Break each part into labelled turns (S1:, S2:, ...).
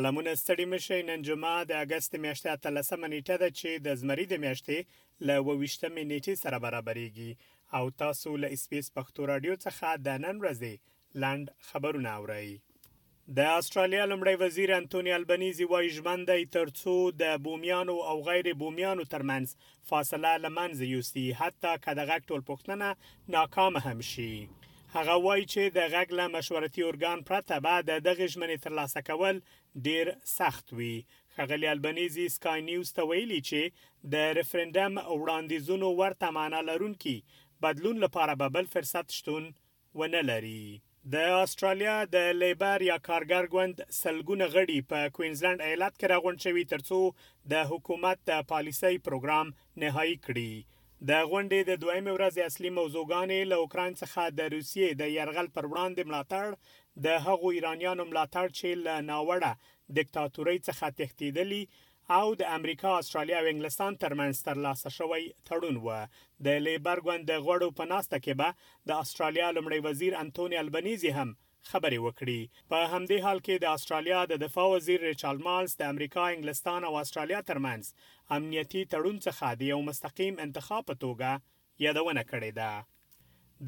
S1: سلامونه ستړي مشه نن جمعه د اگست میاشتې 13 نیټه ده چې د زمری د میاشتې ل 28 نیټې سره برابرېږي او تاسو له اسپیس پښتو رادیو څخه د نن ورځې لنډ خبرونه اورئ. د استرالیا لمړی وزیر انتونی البنیزی وایي ژمن دی ترڅو د بومیانو او غیر بومیانو ترمنځ فاصله لمنځه یوسي حتی که د غږ ټولپوښتنه ناکام هم شي هغه وایي چې د غږ له مشورتي ارګان پرته به د دغه ژمنې ترلاسه کول ډیر سخت وي. ښاغلي البنیزي سکای نیوز ته ویلي چې د ریفرنډم وړاندیزونو ورته معنا لرونکي بدلون لپاره به بل فرصت شتون ونه لري. د استرالیا د لیبر یا کارګر ګوند سلګونه غړي په کوینزلنډ ایالت کې راغونډ شوي ترڅو د حکومت د پالیسۍ پروګرام نهایی کړي. د غونډې د دویمې ورځې اصلي موضوعګانې له اوکراین څخه د روسیې د یرغل پر وړاندې ملاتړ، د هغو ایرانیانو ملاتړ چې له ناوړه دیکتاتورۍ څخه تښتیدلي او د امریکا، استرالیا او انګلستان ترمنځ ترلاسه شوی تړون و. د لیبر ګوند د غړو په ناسته کې به د استرالیا لومړی وزیر انتوني البنیزي هم خبرې وکړي. په همدې حال کې د اسټرالیا د دفاع وزیر ریچارډ مالز د امریکا، انګلستان او اسټرالیا ترمنځ امنیتي تړون څخه د یو مستقیم انتخاب په توګه یادونه کړې ده.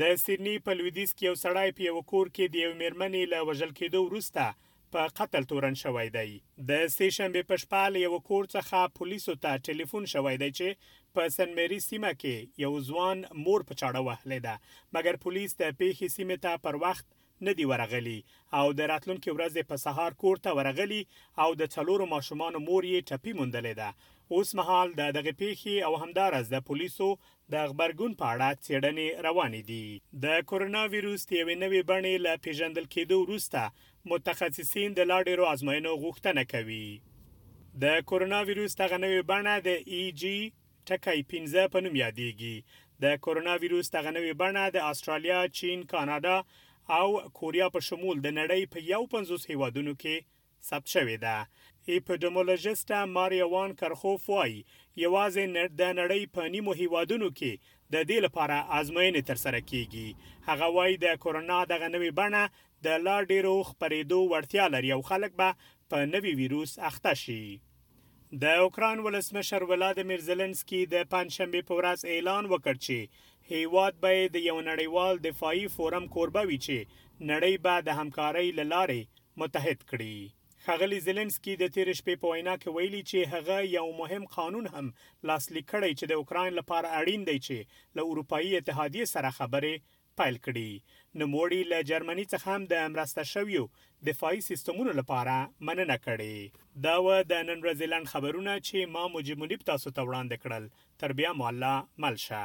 S1: د سیدني په لویدیځ کې یو سړی په یوه کور کې د یوې میرمنې له وژل کیدو وروسته په قتل تورن شوی دی. د سې شنبې په شپه له یوه کور څخه پولیسو ته ټیلیفون شوی دی چې په سن مېري سیمه کې یو ځوان مور په چاړه وهلې ده، مګر پولیس د پېښې سیمې ته پر وخت نه دي ورغلي او د راتلونکې ورځې په سهار کور ته ورغلي او د څلورو ماشومانو مور یې ټپي موندلې ده. اوسمهال د دغې پېښې او همداراز د پولیسو د غبرګون په اړه څېړنې روانې دي. د کورونا ویروس د یوې نوې بڼې له پېژندل کېدو وروسته متخصصین د لا ډیرو ازموینو غوښتنه کوي. د کورونا ویروس دغه نوې بڼه د ای جی ټکی 15 په نوم یادېږي. د کورونا ویروس دغه نوې بڼه د استرالیا، چین، کاناډا او کوریا په شمول د نړۍ په یو پنځوس هیوادونو کې ثبت شوې ده. اپیډمولوژیسټه ماریا وان کرخوف وایي، یوازې د نړۍ په نیمو هیوادونو کې د دې لپاره ازموینې ترسره کېږي. هغه وایي، د کورونا دغه نوې بڼه د لا ډېرو خپرېدو وړتیا لري او خلک به په نوي ویروس اخته شي. د اوکراین ولسمشر ولادیمیر زیلنسکي د پنجشنبې په ورځ اعلان وکړ چې هېواد به یې د یو نړیوال دفاعي فورم کوربه وي چې نړۍ به د همکارۍ له لارې متحد کړي. ښاغلي زیلنسکي د تېرې شپې په وینا کې ویلي چې هغه یو مهم قانون هم لاسلیک کړی چې د اوکراین لپاره اړین دی چې له اروپايي اتحادیې سره خبرې پیل کړي. نوموړي له جرمني څخه هم د مرسته شویو دفاعي سیستمونو لپاره مننه کړې. دا وه د نن ورځې لنډ خبرونه چې ما مجیب منیب تاسو ته وړاندې کړل. تر بیا مو الله مل شه.